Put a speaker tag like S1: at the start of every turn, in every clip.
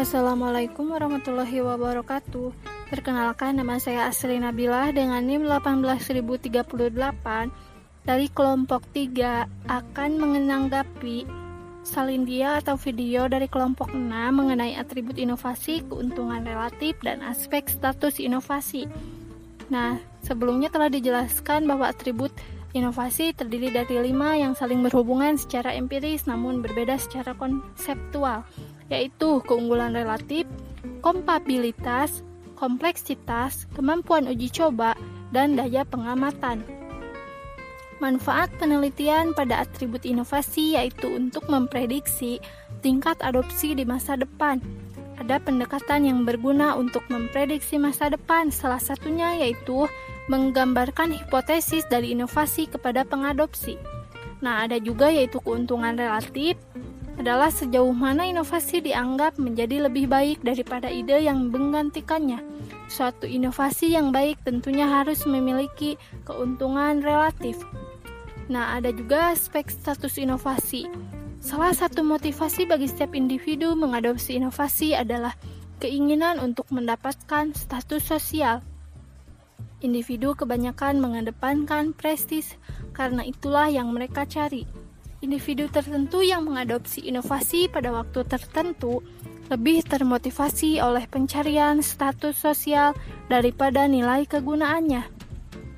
S1: Assalamualaikum warahmatullahi wabarakatuh. Perkenalkan nama saya Asri Nabila dengan NIM 18038 dari kelompok 3 akan menanggapi salindia atau video dari kelompok 6 mengenai atribut inovasi, keuntungan relatif, dan aspek status inovasi. Nah, sebelumnya telah dijelaskan bahwa atribut inovasi terdiri dari lima yang saling berhubungan secara empiris namun berbeda secara konseptual, yaitu keunggulan relatif, kompabilitas, kompleksitas, kemampuan uji coba, dan daya pengamatan. Manfaat penelitian pada atribut inovasi yaitu untuk memprediksi tingkat adopsi di masa depan. Ada pendekatan yang berguna untuk memprediksi masa depan, salah satunya yaitu menggambarkan hipotesis dari inovasi kepada pengadopsi. Nah, ada juga yaitu keuntungan relatif, adalah sejauh mana inovasi dianggap menjadi lebih baik daripada ide yang menggantikannya. Suatu inovasi yang baik tentunya harus memiliki keuntungan relatif. Nah, ada juga aspek status inovasi. Salah satu motivasi bagi setiap individu mengadopsi inovasi adalah keinginan untuk mendapatkan status sosial. Individu kebanyakan mengedepankan prestis karena itulah yang mereka cari. Individu tertentu yang mengadopsi inovasi pada waktu tertentu lebih termotivasi oleh pencarian status sosial daripada nilai kegunaannya.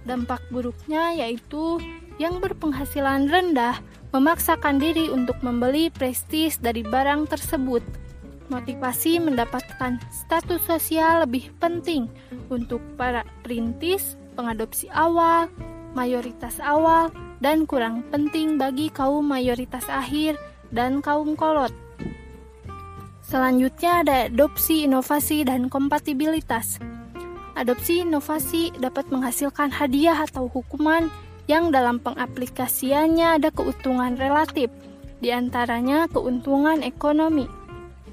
S1: Dampak buruknya yaitu yang berpenghasilan rendah memaksakan diri untuk membeli prestis dari barang tersebut. Motivasi mendapatkan status sosial lebih penting untuk para perintis, pengadopsi awal, mayoritas awal, dan kurang penting bagi kaum mayoritas akhir dan kaum kolot. Selanjutnya ada adopsi inovasi dan kompatibilitas. Adopsi inovasi dapat menghasilkan hadiah atau hukuman yang dalam pengaplikasiannya ada keuntungan relatif, di antaranya keuntungan ekonomi.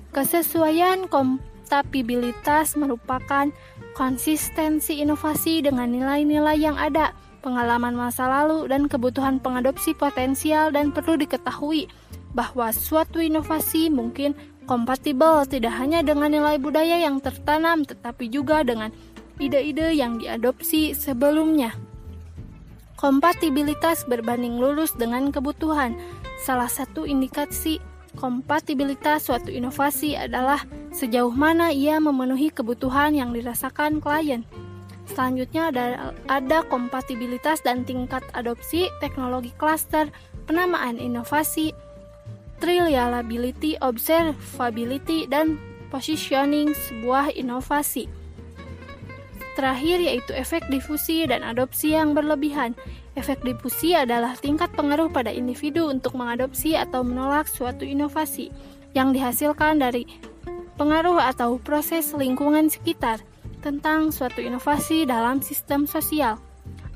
S1: Kesesuaian kompatibilitas merupakan konsistensi inovasi dengan nilai-nilai yang ada, pengalaman masa lalu, dan kebutuhan pengadopsi potensial dan perlu diketahui bahwa suatu inovasi mungkin kompatibel tidak hanya dengan nilai budaya yang tertanam tetapi juga dengan ide-ide yang diadopsi sebelumnya. Kompatibilitas berbanding lurus dengan kebutuhan. Salah satu indikasi kompatibilitas suatu inovasi adalah sejauh mana ia memenuhi kebutuhan yang dirasakan klien. Selanjutnya ada, ada kompatibilitas dan tingkat adopsi teknologi cluster, penamaan inovasi, reliability, observability, dan positioning sebuah inovasi. Terakhir yaitu efek difusi dan adopsi yang berlebihan. Efek difusi adalah tingkat pengaruh pada individu untuk mengadopsi atau menolak suatu inovasi yang dihasilkan dari pengaruh atau proses lingkungan sekitar tentang suatu inovasi dalam sistem sosial.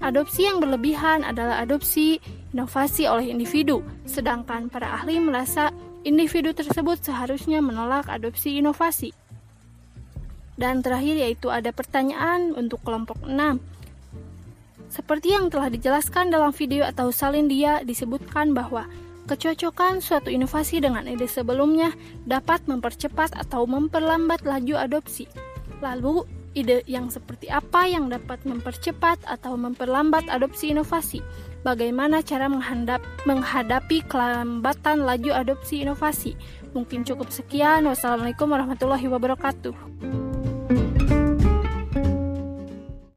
S1: Adopsi yang berlebihan adalah adopsi inovasi oleh individu, sedangkan para ahli merasa individu tersebut seharusnya menolak adopsi inovasi. Dan terakhir yaitu ada pertanyaan untuk kelompok 6. Seperti yang telah dijelaskan dalam video atau salin dia disebutkan bahwa kecocokan suatu inovasi dengan ide sebelumnya dapat mempercepat atau memperlambat laju adopsi. Lalu, ide yang seperti apa yang dapat mempercepat atau memperlambat adopsi inovasi? Bagaimana cara menghadap, menghadapi kelambatan laju adopsi inovasi? Mungkin cukup sekian. Wassalamualaikum warahmatullahi wabarakatuh.